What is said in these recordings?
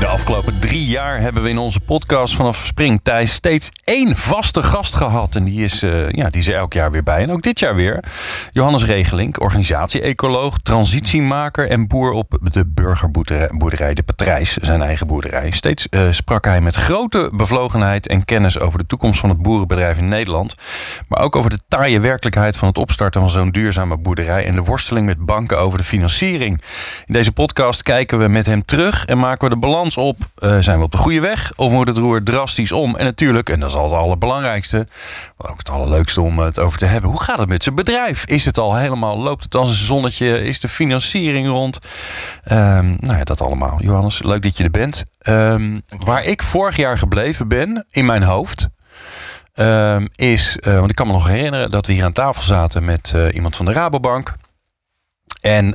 De afgelopen drie jaar hebben we in onze podcast vanaf Springtij steeds één vaste gast gehad. En die is, uh, ja, die is er elk jaar weer bij. En ook dit jaar weer. Johannes Regelink, organisatie-ecoloog, transitiemaker en boer op de burgerboerderij De Patrijs, zijn eigen boerderij. Steeds uh, sprak hij met grote bevlogenheid en kennis over de toekomst van het boerenbedrijf in Nederland. Maar ook over de taaie werkelijkheid van het opstarten van zo'n duurzame boerderij en de worsteling met banken over de financiering. In deze podcast kijken we met hem terug en maken we de balans op. Uh, zijn we op de goede weg of moet het roer drastisch om? En natuurlijk, en dat is al het allerbelangrijkste, ook het allerleukste om het over te hebben. Hoe gaat het met zijn bedrijf? Is het al helemaal, loopt het als een zonnetje? Is de financiering rond? Um, nou ja, dat allemaal. Johannes, leuk dat je er bent. Um, waar ik vorig jaar gebleven ben, in mijn hoofd, um, is, uh, want ik kan me nog herinneren dat we hier aan tafel zaten met uh, iemand van de Rabobank. En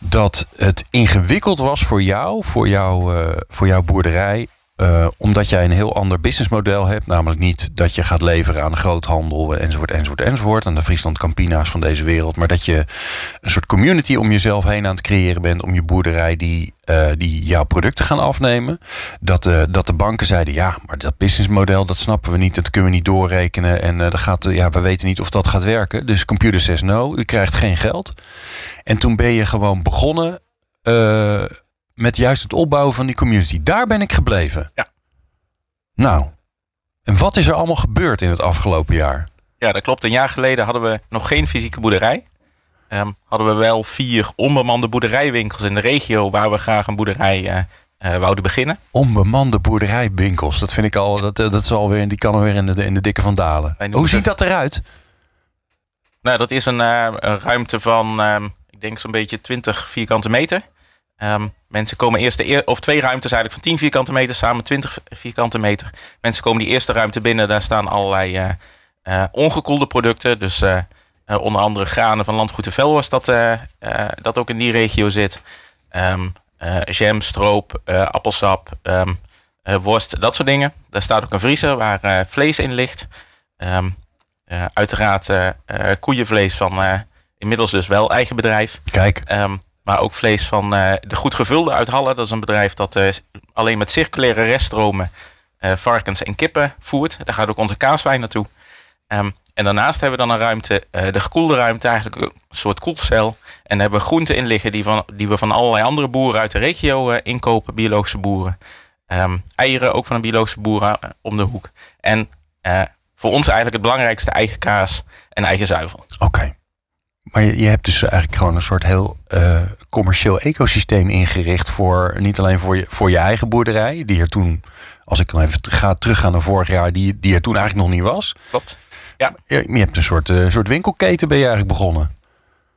dat het ingewikkeld was voor jou, voor, jou, uh, voor jouw boerderij. Uh, omdat jij een heel ander businessmodel hebt. Namelijk niet dat je gaat leveren aan de groothandel enzovoort, enzovoort, enzovoort. Aan de Friesland Campina's van deze wereld. Maar dat je een soort community om jezelf heen aan het creëren bent. Om je boerderij die, uh, die jouw producten gaan afnemen. Dat, uh, dat de banken zeiden, ja, maar dat businessmodel dat snappen we niet. Dat kunnen we niet doorrekenen. En dat gaat, ja, we weten niet of dat gaat werken. Dus computer says no, u krijgt geen geld. En toen ben je gewoon begonnen met juist het opbouwen van die community. Daar ben ik gebleven. Ja. Nou, en wat is er allemaal gebeurd in het afgelopen jaar? Ja, dat klopt. Een jaar geleden hadden we nog geen fysieke boerderij. Um, hadden we wel vier onbemande boerderijwinkels in de regio waar we graag een boerderij uh, uh, wouden beginnen. Onbemande boerderijwinkels, dat vind ik al, dat, dat is alweer, die kan alweer in de, in de dikke van dalen. Hoe ziet dat eruit? Nou, dat is een, uh, een ruimte van, um, ik denk zo'n beetje 20 vierkante meter. Um, mensen komen eerst de eer, of twee ruimtes eigenlijk van 10 vierkante meter samen 20 vierkante meter. Mensen komen die eerste ruimte binnen, daar staan allerlei uh, uh, ongekoelde producten. Dus uh, onder andere granen van landgoed de Vel was dat, dat ook in die regio zit. Um, jam, stroop, appelsap, um, worst, dat soort dingen. Daar staat ook een vriezer waar vlees in ligt. Um, uiteraard koeienvlees van inmiddels dus wel eigen bedrijf. Kijk. Maar ook vlees van uh, de Goed Gevulde uit Halle. Dat is een bedrijf dat uh, alleen met circulaire reststromen uh, varkens en kippen voert. Daar gaat ook onze kaaswijn naartoe. Um, en daarnaast hebben we dan een ruimte, de gekoelde ruimte, eigenlijk een soort koelcel. En daar hebben we groenten in liggen die, van, die we van allerlei andere boeren uit de regio inkopen, biologische boeren. Um, eieren ook van een biologische boer om de hoek. En voor ons eigenlijk het belangrijkste eigen kaas en eigen zuivel. Oké. Maar je, je, hebt dus eigenlijk gewoon een soort heel uh, commercieel ecosysteem ingericht voor niet alleen voor je, voor je eigen boerderij, die er toen, als ik dan even ga teruggaan naar vorig jaar, die, die er toen eigenlijk nog niet was. Klopt. Ja. Je, je hebt een soort, uh, soort winkelketen ben je eigenlijk begonnen.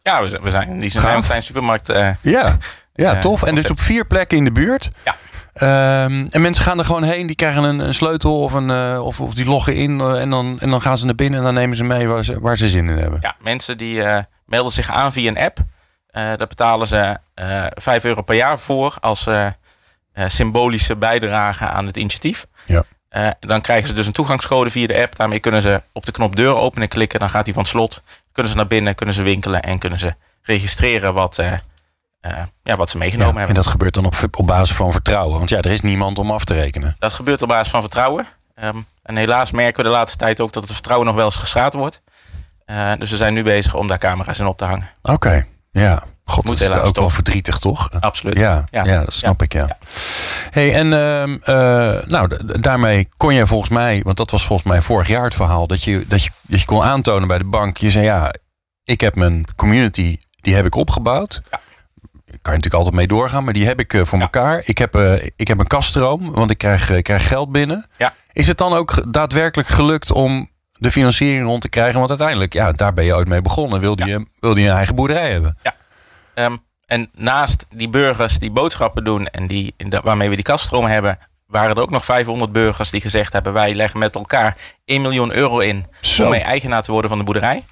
Ja, we, we zijn die zijn een klein supermarkt. Uh, ja, ja tof. En dus op vier plekken in de buurt. Ja. Um, en mensen gaan er gewoon heen, die krijgen een, een sleutel of, een, uh, of, of die loggen in uh, en, dan, en dan gaan ze naar binnen en dan nemen ze mee waar ze, waar ze zin in hebben. Ja, mensen die uh, melden zich aan via een app. daar betalen ze 5 euro per jaar voor als symbolische bijdrage aan het initiatief. Ja. dan krijgen ze dus een toegangscode via de app. Daarmee kunnen ze op de knop deur openen klikken. Dan gaat hij van slot. Kunnen ze naar binnen, kunnen ze winkelen en kunnen ze registreren wat ja, wat ze meegenomen ja, hebben. En dat gebeurt dan op, op basis van vertrouwen? Want ja, er is niemand om af te rekenen. Dat gebeurt op basis van vertrouwen. Um, en helaas merken we de laatste tijd ook dat het vertrouwen nog wel eens geschaad wordt. Uh, dus we zijn nu bezig om daar camera's in op te hangen. Oké, okay. ja. God, Moet dat is ook toch. wel verdrietig, toch? Absoluut. Ja, ja. ja dat snap ik, ja. hey, en uh, uh, nou, daarmee kon je volgens mij, want dat was volgens mij vorig jaar het verhaal, dat je, dat je, dat je kon aantonen bij de bank. Je zei, ja, ik heb mijn community, die heb ik opgebouwd. Ja kan je natuurlijk altijd mee doorgaan, maar die heb ik uh, voor ja. elkaar. Ik heb, uh, ik heb een kaststroom, want ik krijg, uh, krijg geld binnen. Ja. Is het dan ook daadwerkelijk gelukt om de financiering rond te krijgen? Want uiteindelijk, ja, daar ben je ooit mee begonnen. Wilde, ja. je, wilde je een eigen boerderij hebben? Ja. Um, en naast die burgers die boodschappen doen en die, waarmee we die kaststroom hebben, waren er ook nog 500 burgers die gezegd hebben: wij leggen met elkaar 1 miljoen euro in Zo. om mee eigenaar te worden van de boerderij.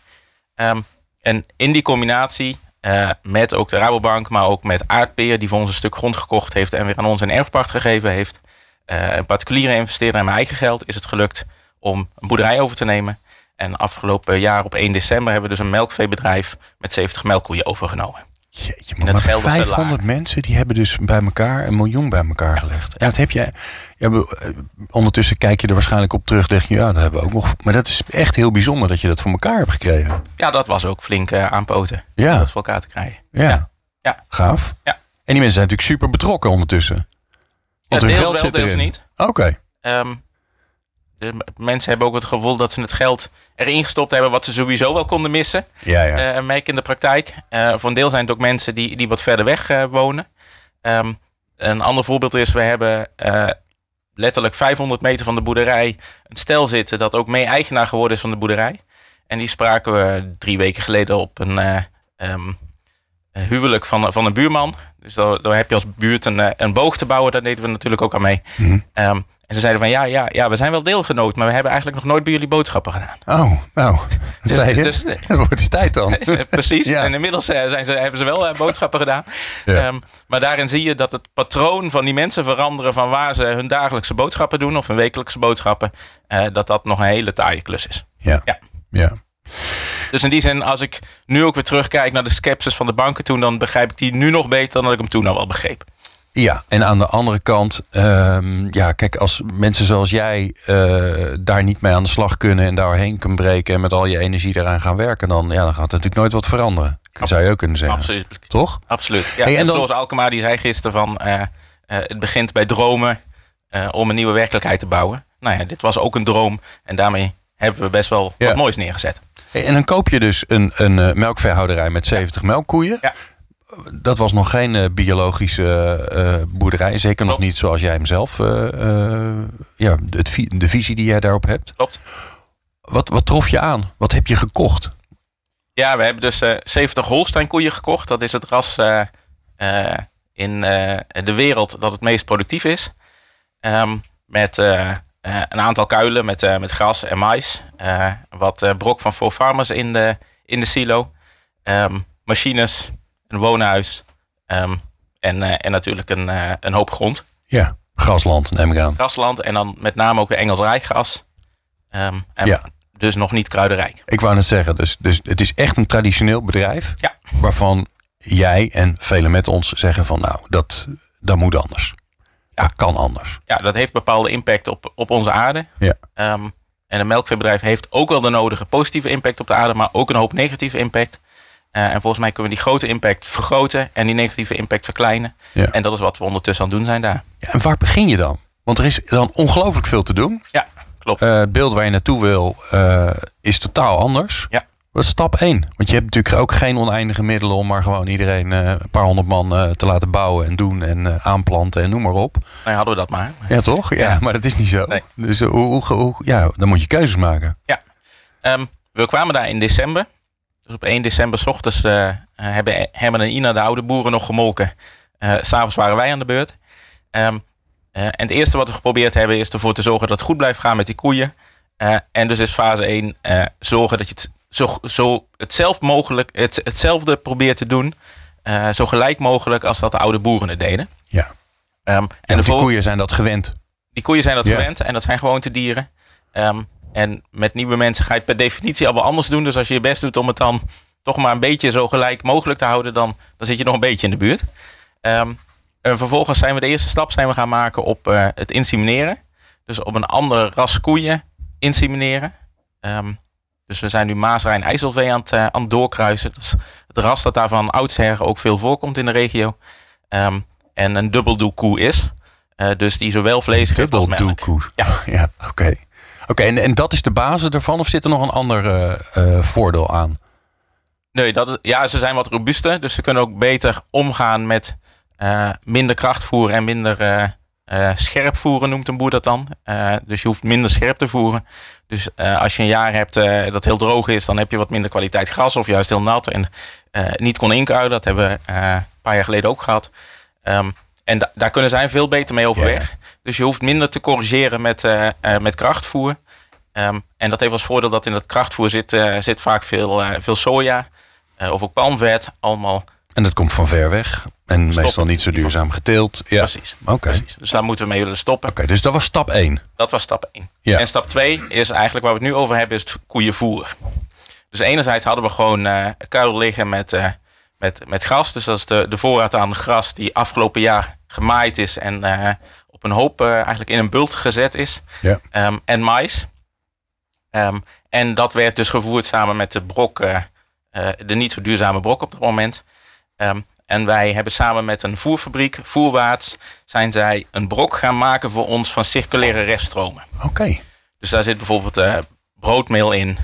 Ehm, en in die combinatie eh, met ook de Rabobank, maar ook met Aardpeer, die voor ons een stuk grond gekocht heeft en weer aan ons een erfpacht gegeven heeft. Uh, een particuliere investeerder en mijn eigen geld is het gelukt om een boerderij over te nemen. En afgelopen jaar op 1 december hebben we dus een melkveebedrijf met 70 melkkoeien overgenomen. Jeetje, maar, maar 500 mensen die hebben dus bij elkaar een miljoen bij elkaar gelegd. En dat heb je. Ja, eh, ondertussen kijk je er waarschijnlijk op terug. Denk je, ja, dat hebben we ook nog. Maar dat is echt heel bijzonder dat je dat voor elkaar hebt gekregen. Ja, dat was ook flink uh, aanpoten. Ja. Dat voor elkaar te krijgen. Ja. ja. Gaaf. Ja. En die mensen zijn natuurlijk super betrokken ondertussen. Want ja, hun geld wel, zit erin. niet. Oké. Ehm, mensen hebben ook het gevoel dat ze het geld erin gestopt hebben wat ze sowieso wel konden missen. Ja, ja. Uh, merk in de praktijk. Uh, voor een deel zijn het ook mensen die, die wat verder weg uh, wonen. Um, een ander voorbeeld is, we hebben letterlijk 500 meter van de boerderij een stel zitten dat ook mee eigenaar geworden is van de boerderij. En die spraken we drie weken geleden op een um, huwelijk van, van een buurman. Dus daar, daar heb je als buurt een, een boog te bouwen, daar deden we natuurlijk ook aan mee. Mm um, en ze zeiden van ja, ja, ja, we zijn wel deelgenoot, maar we hebben eigenlijk nog nooit bij jullie boodschappen gedaan. Oh, nou, dus, zei je? Dus, dat wordt tijd dan. Precies, Ja. en inmiddels eh, zijn ze, hebben ze wel eh, boodschappen gedaan. Ja. Ehm, maar daarin zie je dat het patroon van die mensen veranderen van waar ze hun dagelijkse boodschappen doen of hun wekelijkse boodschappen, eh, dat dat nog een hele taaie klus is. Ja. Ja. ja. Dus in die zin, als ik nu ook weer terugkijk naar de skepsis van de banken toen, dan begrijp ik die nu nog beter dan dat ik hem toen al wel begreep. Ja, en aan de andere kant, ehm, ja, kijk, als mensen zoals jij eh, daar niet mee aan de slag kunnen en daarheen kunnen breken en met al je energie eraan gaan werken, dan, ja, dan gaat er natuurlijk nooit wat veranderen. Dat zou je ook kunnen zeggen. Absoluut. Toch? Absoluut. Ja, Hey, en dan- Floris Alkema die zei gisteren van eh, eh, het begint bij dromen om een nieuwe werkelijkheid te bouwen. Nou ja, dit was ook een droom en daarmee hebben we best wel Ja. wat moois neergezet. Hey, en dan koop je dus een, een eh, melkveehouderij met 70 melkkoeien. Ja. Dat was nog geen eh, biologische eh, boerderij. Zeker nog niet zoals jij hem zelf, eh, ja, het, vi- de visie die jij daarop hebt. Klopt. Wat, wat trof je aan? Wat heb je gekocht? Ja, we hebben dus eh 70 Holstein koeien gekocht. Dat is het ras in de wereld dat het meest productief is. Ehm, met een aantal kuilen met, met gras en mais. Wat brok van Four Farmers in de, in de silo. Ehm, machines, een woonhuis. ehm, en, eh, en natuurlijk een, eh, een hoop grond. Ja, grasland neem ik aan. Grasland en dan met name ook weer Engels rijgras. Ehm, en Ja. Dus nog niet kruidenrijk. Ik wou net zeggen, dus, dus het is echt een traditioneel bedrijf. Ja. Waarvan jij en velen met ons zeggen van nou, dat, dat moet anders. Ja. Dat kan anders. ja, dat heeft bepaalde impact op, op onze aarde. Ja. Ehm, en een melkveebedrijf heeft ook wel de nodige positieve impact op de aarde, maar ook een hoop negatieve impact. Eh, en volgens mij kunnen we die grote impact vergroten en die negatieve impact verkleinen. Ja. En dat is wat we ondertussen aan het doen zijn daar. Ja, en waar begin je dan? Want er is dan ongelooflijk veel te doen. Ja, klopt. Eh, het beeld waar je naartoe wil eh, is totaal anders. Ja. Wat is stap 1? Want je hebt natuurlijk ook geen oneindige middelen om maar gewoon iedereen een paar honderd man te laten bouwen en doen en aanplanten en noem maar op. nou, hadden we dat maar. Ja, toch? Ja, Ja. maar dat is niet zo. Nee. Dus hoe, hoe, hoe- ja, dan moet je keuzes maken. Ehm, we kwamen daar in december. Dus op 1 december s ochtends eh, eh, hebben Herman en Ina, de oude boeren, nog gemolken. Eh, S S'avonds waren wij aan de beurt. Ehm, eh, en het eerste wat we geprobeerd hebben is ervoor te zorgen dat het goed blijft gaan met die koeien. Eh, en dus is fase 1 eh, zorgen dat je het zo, zo hetzelfde mogelijk, het, hetzelfde probeert te doen. eh, zo gelijk mogelijk als dat de oude boeren het deden. Ja. Ehm, en de koeien zijn dat gewend. die koeien zijn dat Ja. gewend en dat zijn gewoontedieren. Ehm en met nieuwe mensen ga je het per definitie al wel anders doen. Dus als je je best doet om het dan toch maar een beetje zo gelijk mogelijk te houden, dan, dan zit je nog een beetje in de buurt. Ehm, en vervolgens zijn we de eerste stap zijn we gaan maken op eh, het insemineren. Dus op een ander ras koeien insemineren. Ehm, dus we zijn nu Maasrijn IJsselvee aan het, eh, aan het doorkruisen. Dat is het ras dat daar van oudsher ook veel voorkomt in de regio. Ehm, en een dubbeldoelkoe is. Eh, dus die zowel vlees geeft als melk. Ja. ja oké. Oké, en, en dat is de basis ervan? Of zit er nog een ander eh, eh, voordeel aan? Nee, dat is, ja, ze zijn wat robuuster. Dus ze kunnen ook beter omgaan met eh, minder krachtvoer en minder eh, scherp voeren, noemt een boer dat dan. Dus je hoeft minder scherp te voeren. Dus als je een jaar hebt dat heel droog is, dan heb je wat minder kwaliteit gras of juist heel nat en niet kon inkuilen. Dat hebben we een paar jaar geleden ook gehad. Ehm, en da- daar kunnen zij veel beter mee overweg. Dus je hoeft minder te corrigeren met, eh, eh, met krachtvoer. Ehm, en dat heeft als voordeel dat in dat krachtvoer zit, eh, zit vaak veel, veel soja of ook palmvet. Allemaal En dat komt van ver weg. En meestal niet zo duurzaam geteeld. Ja. precies. Oké. Dus daar moeten we mee willen stoppen. Oké, dus dat was stap 1. Dat was stap 1. Ja. En stap 2 is eigenlijk waar we het nu over hebben, is het koeienvoer. Dus enerzijds hadden we gewoon kuil liggen met, met, met gras. Dus dat is de, de voorraad aan gras die afgelopen jaar gemaaid is en op een hoop eh, eigenlijk in een bult gezet is. Ja. Ehm, en mais. Ehm, en dat werd dus gevoerd samen met de brok, eh, eh, de niet zo duurzame brok op dat moment. Ehm, en wij hebben samen met een voerfabriek, Voerwaarts, zijn zij een brok gaan maken voor ons van circulaire reststromen. Oké. Dus daar zit bijvoorbeeld broodmeel in.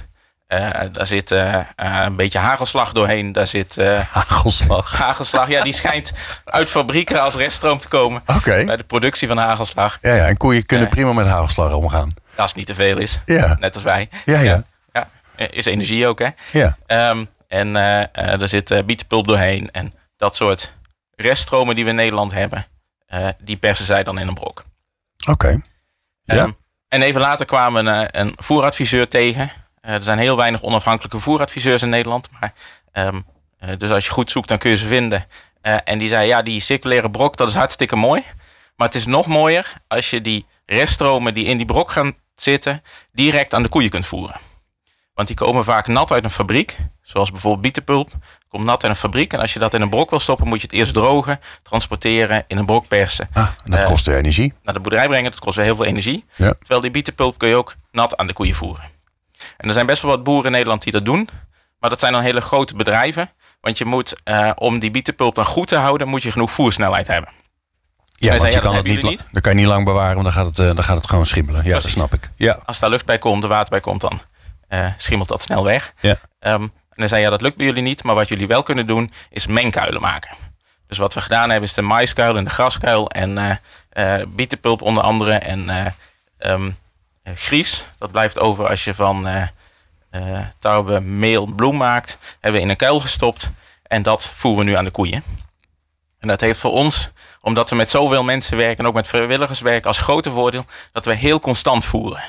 Eh, daar zit eh, eh, een beetje hagelslag doorheen. Daar zit Hagelslag. hagelslag. Ja, die schijnt uit fabrieken als reststroom te komen. Oké. Bij de productie van hagelslag. Ja, ja, en koeien kunnen prima met hagelslag omgaan. Als het niet te veel is. Ja. Net als wij. Ja, ja. Ja, is energie ook, hè? Ja. Ehm, en er zit bietenpulp doorheen. En dat soort reststromen die we in Nederland hebben, die persen zij dan in een brok. Oké. Ja. Ehm, en even later kwamen we een voeradviseur tegen. Eh, er zijn heel weinig onafhankelijke voeradviseurs in Nederland. Maar, ehm, eh, dus als je goed zoekt, dan kun je ze vinden. Eh, en die zei, ja, die circulaire brok, dat is hartstikke mooi. Maar het is nog mooier als je die reststromen die in die brok gaan zitten, direct aan de koeien kunt voeren. Want die komen vaak nat uit een fabriek. Zoals bijvoorbeeld bietenpulp. Komt nat uit een fabriek. En als je dat in een brok wil stoppen, moet je het eerst drogen, transporteren, in een brok persen. Ah, en dat kost weer energie. Naar de boerderij brengen, dat kost weer heel veel energie. Ja. Terwijl die bietenpulp kun je ook nat aan de koeien voeren. En er zijn best wel wat boeren in Nederland die dat doen. Maar dat zijn dan hele grote bedrijven. Want je moet, eh, om die bietenpulp dan goed te houden, moet je genoeg voersnelheid hebben. Ja, want je dat kan het niet, la- dan kan je niet lang bewaren, want dan gaat het, eh, dan gaat het gewoon schimmelen. Ja, dat snap ik. Ja. Als daar lucht bij komt, er water bij komt, dan eh, schimmelt dat snel weg. Ja. Ehm, en dan zei ja, dat lukt bij jullie niet. Maar wat jullie wel kunnen doen, is mengkuilen maken. Dus wat we gedaan hebben, is de maiskuil en de graskuil. En bietenpulp onder andere. En eh, ehm, eh, gries, dat blijft over als je van eh eh, tarwe, meel, bloem maakt. Hebben we in een kuil gestopt. En dat voeren we nu aan de koeien. En dat heeft voor ons, omdat we met zoveel mensen werken... en ook met vrijwilligers werken, als grote voordeel... dat we heel constant voeren.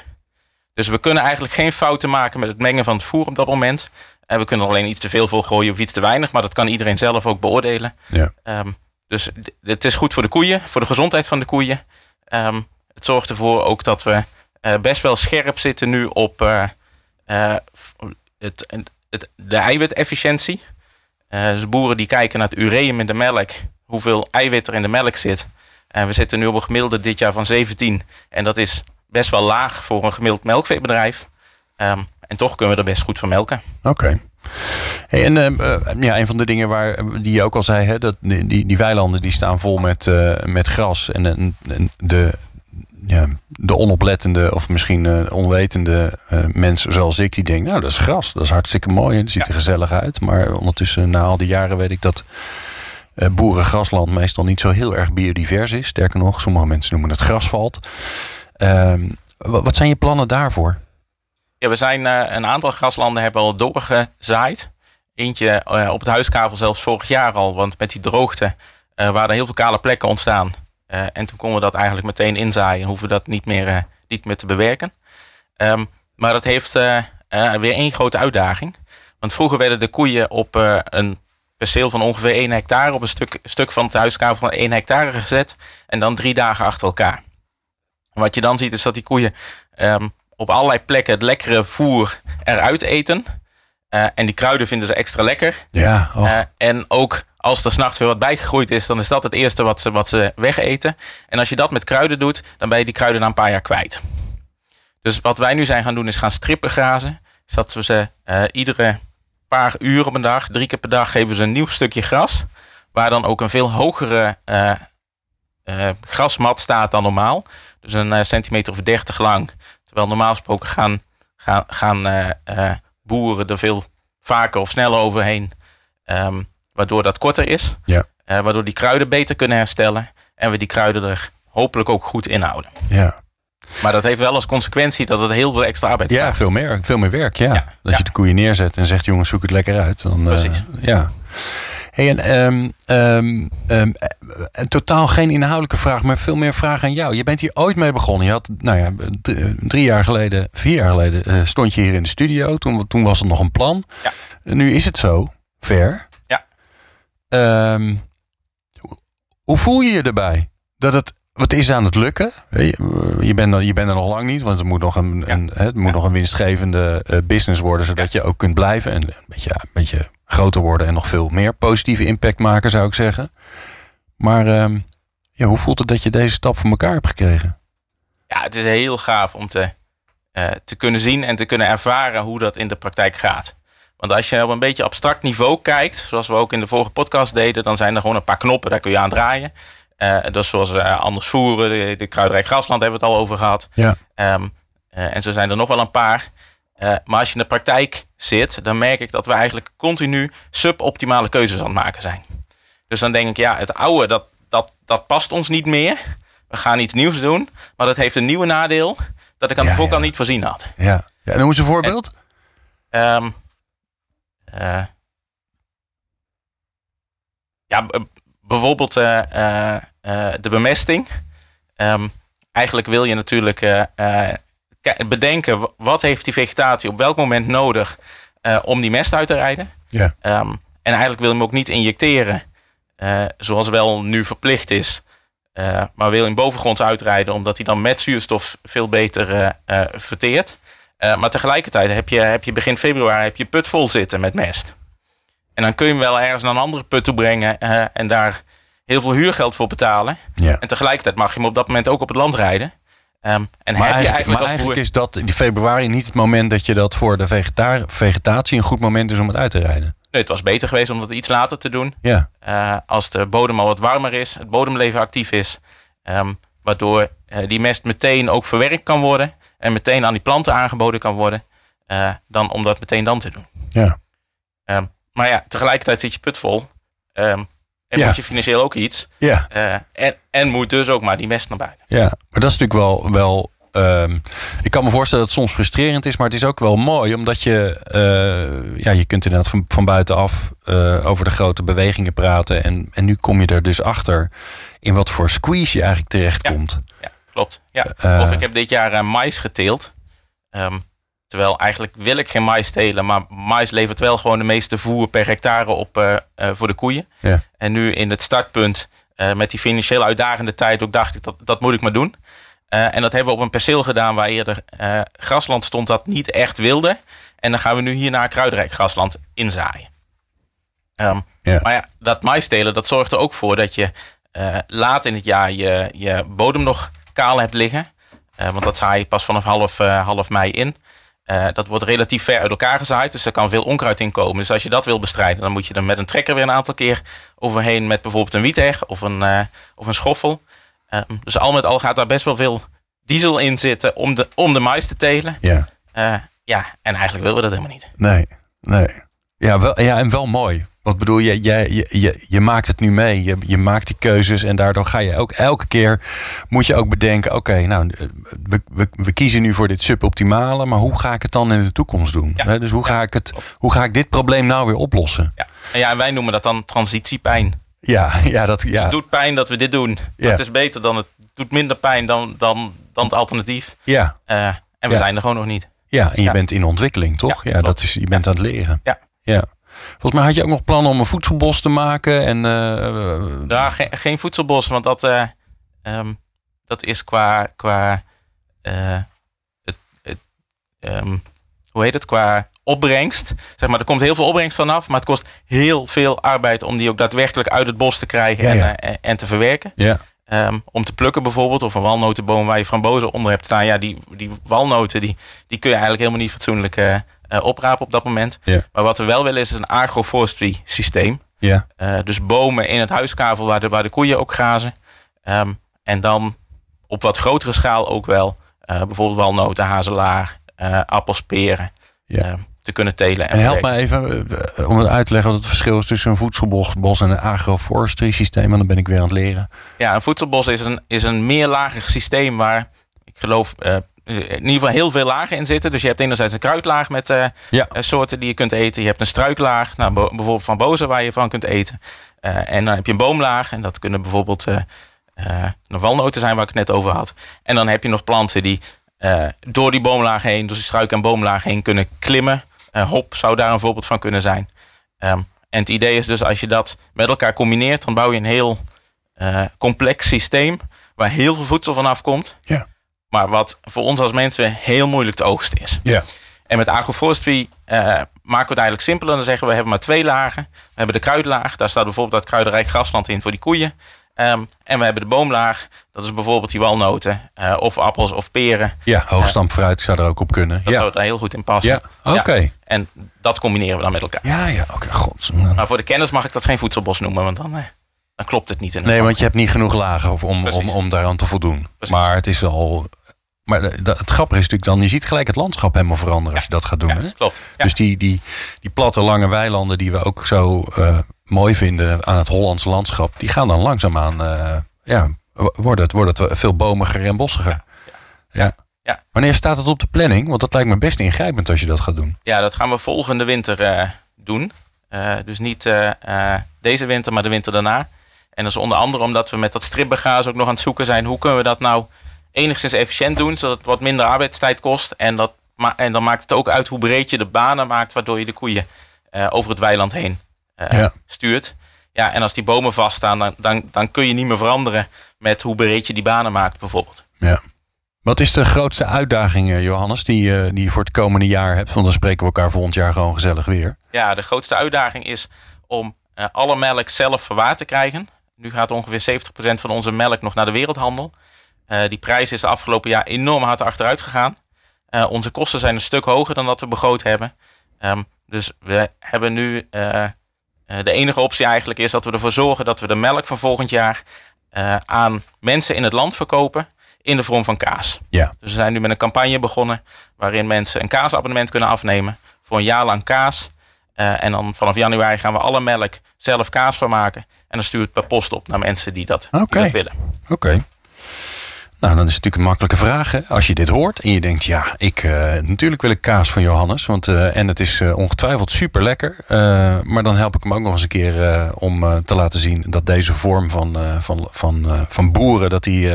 Dus we kunnen eigenlijk geen fouten maken met het mengen van het voer op dat moment. En we kunnen alleen iets te veel voor gooien of iets te weinig. Maar dat kan iedereen zelf ook beoordelen. Ja. Ehm, dus het is goed voor de koeien, voor de gezondheid van de koeien. Ehm, het zorgt ervoor ook dat we eh, best wel scherp zitten nu op eh, eh, het, het, de eiwitefficiëntie. Eh, dus boeren die kijken naar het ureum in de melk, hoeveel eiwit er in de melk zit. En we zitten nu op een gemiddelde dit jaar van 17. En dat is best wel laag voor een gemiddeld melkveebedrijf. Ehm, en toch kunnen we er best goed van melken. Oké. En eh, eh, ja, een van de dingen waar, eh, die je ook al zei, hè, dat die, die, weilanden die staan vol met, eh, met gras. En de, ja, de onoplettende of misschien eh, onwetende eh, mensen zoals ik, die denken, nou dat is gras, dat is hartstikke mooi en het ziet er gezellig uit. Maar ondertussen, na al die jaren, weet ik dat eh boerengrasland meestal niet zo heel erg biodivers is. Sterker nog, sommige mensen noemen het grasvalt. Ehm, wa- wat zijn je plannen daarvoor? Ja, we zijn een aantal graslanden hebben al doorgezaaid. Eentje op het huiskavel zelfs vorig jaar al. Want met die droogte waren er heel veel kale plekken ontstaan. Eh, en toen konden we dat eigenlijk meteen inzaaien. En hoeven we dat niet meer, eh, niet meer te bewerken. Ehm, maar dat heeft eh, weer één grote uitdaging. Want vroeger werden de koeien op een perceel van ongeveer 1 hectare... op een stuk, stuk van het huiskavel van 1 hectare gezet. En dan drie dagen achter elkaar. En wat je dan ziet is dat die koeien ehm, op allerlei plekken het lekkere voer eruit eten. En die kruiden vinden ze extra lekker. Ja, en ook als er s'nachts weer wat bijgegroeid is, dan is dat het eerste wat ze, wat ze wegeten. En als je dat met kruiden doet, dan ben je die kruiden na een paar jaar kwijt. Dus wat wij nu zijn gaan doen, is gaan strippen grazen. Dat we ze eh, iedere paar uur op een dag, drie keer per dag, geven ze een nieuw stukje gras. Waar dan ook een veel hogere eh, eh, grasmat staat dan normaal. Dus een centimeter of 30 lang. Terwijl normaal gesproken gaan, gaan, gaan boeren er veel vaker of sneller overheen. Ehm, waardoor dat korter is. Ja. Eh, waardoor die kruiden beter kunnen herstellen. En we die kruiden er hopelijk ook goed inhouden. ja. Maar dat heeft wel als consequentie dat het heel veel extra arbeid Ja, vraagt. veel meer, veel meer werk. Ja. Ja, Als ja. je de koeien neerzet en zegt: jongens, zoek het lekker uit. Dan, eh, Precies. ja. Hey, en, ehm, ehm, ehm, eh, totaal geen inhoudelijke vraag, maar veel meer vraag aan jou. Je bent hier ooit mee begonnen. Je had, nou ja, drie, jaar geleden, vier jaar geleden, stond je hier in de studio. Toen, toen was het nog een plan. Ja. Nu is het zo, ver. Ehm, hoe- voel je je erbij? Dat het, wat is aan het lukken? Je, je, bent, er- je bent er nog lang niet, want het moet nog een, Ja. een, hè, het moet Ja. nog een winstgevende eh, business worden, zodat je ook kunt blijven en een beetje, een beetje groter worden en nog veel meer positieve impact maken, zou ik zeggen. Maar ehm, ja, hoe voelt het dat je deze stap voor elkaar hebt gekregen? Ja, het is heel gaaf om te, eh, te kunnen zien en te kunnen ervaren hoe dat in de praktijk gaat. Want als je op een beetje abstract niveau kijkt, zoals we ook in de vorige podcast deden, dan zijn er gewoon een paar knoppen, daar kun je aan draaien. Dat is zoals eh, anders voeren, de, de grasland hebben we het al over gehad. Ja. Ehm, eh, en zo zijn er nog wel een paar. Maar als je in de praktijk zit, dan merk ik dat we eigenlijk continu suboptimale keuzes aan het maken zijn. Dus dan denk ik, ja, het oude, dat, dat, dat past ons niet meer. We gaan iets nieuws doen, maar dat heeft een nieuwe nadeel dat ik aan Ja, de voorkant ja. niet voorzien had. Ja, ja en noem eens een voorbeeld. Ehm, eh, ja, bijvoorbeeld eh, eh, de bemesting. Ehm, eigenlijk wil je natuurlijk bedenken wat heeft die vegetatie op welk moment nodig om die mest uit te rijden. Ja. Ehm, en eigenlijk wil je hem ook niet injecteren, zoals wel nu verplicht is. Maar wil je hem bovengronds uitrijden, omdat hij dan met zuurstof veel beter verteert. Eh, maar tegelijkertijd heb je, heb je begin februari heb je put vol zitten met mest. En dan kun je hem wel ergens naar een andere put toe brengen eh, en daar heel veel huurgeld voor betalen. Ja. En tegelijkertijd mag je hem op dat moment ook op het land rijden. Ehm, en Maar heb je eigenlijk, eigenlijk, maar als eigenlijk boer- is dat in februari niet het moment dat je dat voor de vegeta- vegetatie een goed moment is om het uit te rijden. Nee, het was beter geweest om dat iets later te doen. Ja, Eh, als de bodem al wat warmer is, het bodemleven actief is. ehm, waardoor die mest meteen ook verwerkt kan worden. En meteen aan die planten aangeboden kan worden. eh, dan om dat meteen dan te doen. ja. Ehm, maar ja, tegelijkertijd zit je put vol. ehm, en Ja. moet je financieel ook iets. Ja, eh, en, en moet dus ook maar die mest naar buiten. ja. Maar dat is natuurlijk wel. wel ehm, ik kan me voorstellen dat het soms frustrerend is, maar het is ook wel mooi, omdat je. eh, ja, je kunt inderdaad van, van buitenaf over de grote bewegingen praten. En, en nu kom je er dus achter in wat voor squeeze je eigenlijk terechtkomt. Ja, klopt. Ja. Eh. of ik heb dit jaar eh, mais geteeld. Ehm, terwijl eigenlijk wil ik geen mais telen. Maar mais levert wel gewoon de meeste voer per hectare op eh, voor de koeien. Ja. En nu in het startpunt met die financieel uitdagende tijd ook dacht ik dat dat moet ik maar doen. En dat hebben we op een perceel gedaan waar eerder eh, grasland stond dat niet echt wilde. En dan gaan we nu hier naar kruidenrijk grasland inzaaien. Ehm, Ja. Maar ja, dat mais telen dat zorgt er ook voor dat je eh, laat in het jaar je, je bodem nog hebt liggen. Eh, want dat zaai je pas vanaf half, eh, half mei in. Eh, dat wordt relatief ver uit elkaar gezaaid, dus er kan veel onkruid in komen. Dus als je dat wil bestrijden, dan moet je er met een trekker weer een aantal keer overheen met bijvoorbeeld een wietheg of een, of een schoffel. Eh, dus al met al gaat daar best wel veel diesel in zitten om de, om de mais te telen. Ja. Ja, en eigenlijk willen we dat helemaal niet. Nee, nee. Ja, wel, ja en wel mooi. Wat bedoel je, je, je, je maakt het nu mee. Je, je maakt die keuzes en daardoor ga je ook elke keer moet je ook bedenken: oké, nou, we, we, we kiezen nu voor dit suboptimale, maar hoe ga ik het dan in de toekomst doen? Ja. Dus hoe ga, ik het, hoe ga ik dit probleem nou weer oplossen? Ja. En, ja, wij noemen dat dan transitiepijn. Ja, ja, dat, Dus ja, het doet pijn dat we dit doen. Ja. Het is beter dan het doet minder pijn dan, dan, dan het alternatief. ja, Eh, en we Ja. zijn er gewoon nog niet. ja, en je Ja. bent in ontwikkeling, toch? Ja, dat is, je bent aan het leren. Ja. ja. Volgens mij had je ook nog plannen om een voedselbos te maken. En, eh, Ja, geen, geen voedselbos, want dat, eh, ehm, dat is qua, qua eh, het, het, ehm, hoe heet het, qua opbrengst. Zeg maar, er komt heel veel opbrengst vanaf, maar het kost heel veel arbeid om die ook daadwerkelijk uit het bos te krijgen Ja, en, ja. eh, en te verwerken. ja, Ehm, om te plukken bijvoorbeeld, of een walnotenboom waar je frambozen onder hebt staan. Ja, die, die walnoten die, die kun je eigenlijk helemaal niet fatsoenlijk eh, eh, oprapen op dat moment. Maar wat we wel willen is een agroforestry systeem. ja, Eh, dus bomen in het huiskavel waar de, waar de koeien ook grazen. Ehm, en dan op wat grotere schaal ook wel eh, bijvoorbeeld walnoten, hazelaar, eh, appels, peren Ja. eh, te kunnen telen. En help me even eh, om het uit te leggen wat het verschil is tussen een voedselbos bos en een agroforestry systeem. En dan ben ik weer aan het leren. Ja, een voedselbos is een, is een meerlagig systeem waar ik geloof eh, in ieder geval heel veel lagen in zitten. Dus je hebt enerzijds een kruidlaag met uh, Ja. soorten die je kunt eten. Je hebt een struiklaag, nou, bijvoorbeeld van bozen waar je van kunt eten. Eh, en dan heb je een boomlaag en dat kunnen bijvoorbeeld eh eh, de walnoten zijn waar ik het net over had. En dan heb je nog planten die eh, door die boomlaag heen, door die struik en boomlaag heen kunnen klimmen. Eh, hop zou daar een voorbeeld van kunnen zijn. Ehm, en het idee is dus als je dat met elkaar combineert, dan bouw je een heel eh, complex systeem waar heel veel voedsel vanaf komt. Ja. Maar wat voor ons als mensen heel moeilijk te oogsten is. Ja. En met agroforestry eh, maken we het eigenlijk simpeler. Dan zeggen we, we hebben maar twee lagen. We hebben de kruidlaag. Daar staat bijvoorbeeld dat kruidenrijk grasland in voor die koeien. Ehm, en we hebben de boomlaag. Dat is bijvoorbeeld die walnoten. eh, of appels of peren. Ja, hoogstampfruit zou er ook op kunnen. Dat ja. zou er heel goed in passen. ja, oké. En dat combineren we dan met elkaar. Ja, ja, oké, god. Maar voor de kennis mag ik dat geen voedselbos noemen. Want dan, eh, dan klopt het niet. In Nee, want je hebt niet genoeg lagen om, om, Precies. om daaraan te voldoen. Precies. Maar het is al. Maar het grappige is natuurlijk dan, je ziet gelijk het landschap helemaal veranderen als je dat gaat doen. hè? klopt. Ja. Dus die, die, die platte lange weilanden die we ook zo eh, mooi vinden aan het Hollandse landschap, die gaan dan langzaamaan, eh ja, w- wordt het, wordt het veel bomiger en bossiger. Ja. Ja. Wanneer staat het op de planning? Want dat lijkt me best ingrijpend als je dat gaat doen. Ja, dat gaan we volgende winter eh, doen. Dus niet deze winter, maar de winter daarna. En dat is onder andere omdat we met dat stripbegaas ook nog aan het zoeken zijn. Hoe kunnen we dat nou enigszins efficiënt doen, zodat het wat minder arbeidstijd kost. En, dat, en dan maakt het ook uit hoe breed je de banen maakt, waardoor je de koeien eh, over het weiland heen eh, Ja. stuurt. Ja, en als die bomen vaststaan, dan, dan, dan kun je niet meer veranderen met hoe breed je die banen maakt, bijvoorbeeld. Ja. Wat is de grootste uitdaging, eh, Johannes, die, die je voor het komende jaar hebt? Want dan spreken we elkaar volgend jaar gewoon gezellig weer. Ja, de grootste uitdaging is om alle melk zelf verwaard te krijgen. Nu gaat ongeveer 70% van onze melk nog naar de wereldhandel. Eh, die prijs is de afgelopen jaar enorm hard achteruit gegaan. Eh, onze kosten zijn een stuk hoger dan dat we begroot hebben. Ehm, dus we hebben nu eh, de enige optie eigenlijk is dat we ervoor zorgen dat we de melk van volgend jaar aan mensen in het land verkopen in de vorm van kaas. Ja. Dus we zijn nu met een campagne begonnen waarin mensen een kaasabonnement kunnen afnemen voor een jaar lang kaas. Eh, en dan vanaf januari gaan we alle melk zelf kaas van maken. En dan stuurt het per post op naar mensen die dat, die dat willen. Oké. Nou, dan is het natuurlijk een makkelijke vraag. Hè? Als je dit hoort en je denkt, ja, ik, eh, natuurlijk wil ik kaas van Johannes. Want, eh, en het is ongetwijfeld super lekker. maar dan help ik hem ook nog eens een keer om te laten zien dat deze vorm van, van, van, van boeren, dat, die,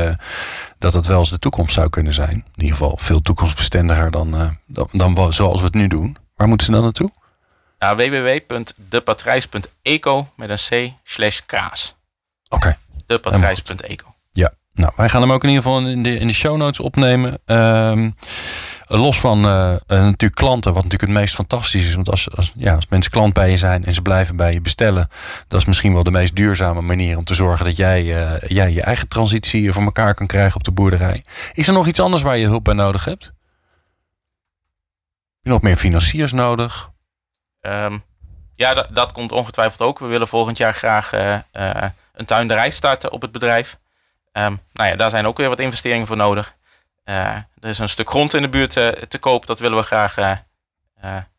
dat het wel eens de toekomst zou kunnen zijn. In ieder geval veel toekomstbestendiger dan, dan, dan zoals we het nu doen. Waar moeten ze dan naartoe? Naar www.depatrijs.eco met een c slash kaas. Oké. Depatrijs.eco. Ja, nou, wij gaan hem ook in ieder geval in de, in de show notes opnemen. Ehm, los van eh, natuurlijk klanten, wat natuurlijk het meest fantastisch is. Want als, als, ja, als mensen klant bij je zijn en ze blijven bij je bestellen, dat is misschien wel de meest duurzame manier om te zorgen dat jij, eh, jij je eigen transitie voor elkaar kan krijgen op de boerderij. Is er nog iets anders waar je hulp bij nodig hebt? Heb je nog meer financiers nodig? Ehm, ja, dat, dat komt ongetwijfeld ook. We willen volgend jaar graag eh, eh, een tuinderij starten op het bedrijf. Ehm, nou ja, daar zijn ook weer wat investeringen voor nodig. Eh, er is een stuk grond in de buurt te koop. Dat willen we graag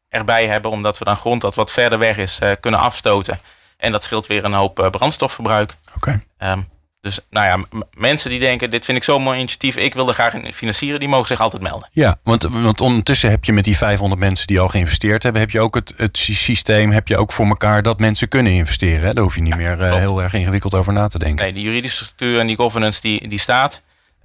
erbij hebben. Omdat we dan grond dat wat verder weg is kunnen afstoten. En dat scheelt weer een hoop brandstofverbruik. Oké. Ehm, dus nou ja, mensen die denken, dit vind ik zo'n mooi initiatief. Ik wil er graag in financieren. Die mogen zich altijd melden. Ja, want, want ondertussen heb je met die 500 mensen die al geïnvesteerd hebben, heb je ook het, het sy- systeem, heb je ook voor elkaar dat mensen kunnen investeren. Hè? Daar hoef je niet meer eh, klopt. heel erg ingewikkeld over na te denken. Nee, die juridische structuur en die governance die, die staat.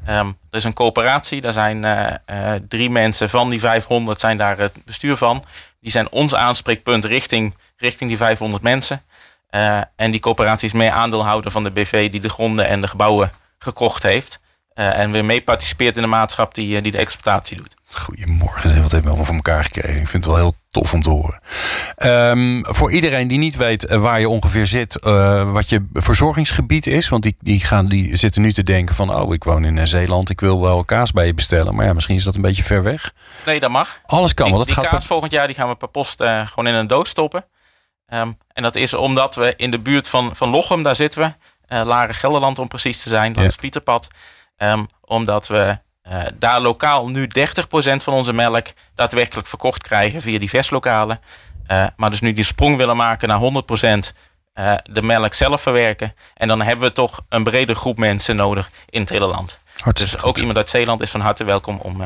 Ehm, er is een coöperatie. Daar zijn eh, eh, drie mensen van die 500 zijn daar het bestuur van. Die zijn ons aanspreekpunt richting, richting die 500 mensen. Eh, en die coöperatie is mee aandeelhouder van de BV die de gronden en de gebouwen gekocht heeft. Eh, en weer mee participeert in de maatschap die, eh, die de exploitatie doet. Goedemorgen, wat hebben we allemaal voor elkaar gekregen? Ik vind het wel heel tof om te horen. Ehm, voor iedereen die niet weet waar je ongeveer zit, wat je verzorgingsgebied is, want die, die, gaan, die zitten nu te denken van, oh, ik woon in Zeeland, ik wil wel kaas bij je bestellen, maar ja, misschien is dat een beetje ver weg. Nee, dat mag. Alles kan, die, want dat die gaat. kaas volgend jaar die gaan we per post gewoon in een doos stoppen. Ehm, en dat is omdat we in de buurt van, van Lochem, daar zitten we. eh Laren Gelderland om precies te zijn, Ja. is Pieterpad. Ehm, omdat we eh, daar lokaal nu 30% van onze melk daadwerkelijk verkocht krijgen via die vestlokalen. Eh, maar dus nu die sprong willen maken naar 100% eh, de melk zelf verwerken. En dan hebben we toch een brede groep mensen nodig in het hele land. Hartstikke Dus goed. ook iemand uit Zeeland is van harte welkom om,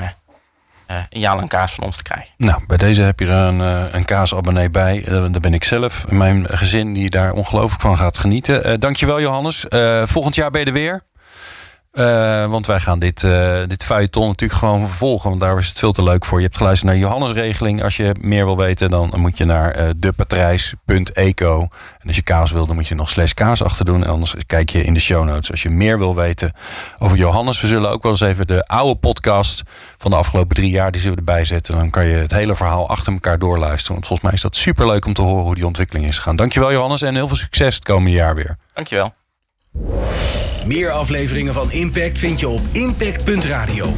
een jaar lang kaas van ons te krijgen. Nou, bij deze heb je er een, een kaasabonnee bij. daar ben ik zelf en mijn gezin die daar ongelooflijk van gaat genieten. dankjewel Johannes. volgend jaar ben je er weer. Uh, want wij gaan dit, uh, dit feuilleton natuurlijk gewoon vervolgen. Want daar is het veel te leuk voor. Je hebt geluisterd naar Johannes Regeling. Als je meer wil weten, dan moet je naar uh, depatrijs.eco. En als je kaas wil, dan moet je nog slash kaas achter doen. En anders kijk je in de show notes. Als je meer wil weten over Johannes. We zullen ook wel eens even de oude podcast van de afgelopen drie jaar... die zullen we erbij zetten. Dan kan je het hele verhaal achter elkaar doorluisteren. Want volgens mij is dat super leuk om te horen hoe die ontwikkeling is gegaan. Dankjewel Johannes en heel veel succes het komende jaar weer. Dankjewel. Meer afleveringen van Impact vind je op impact.radio.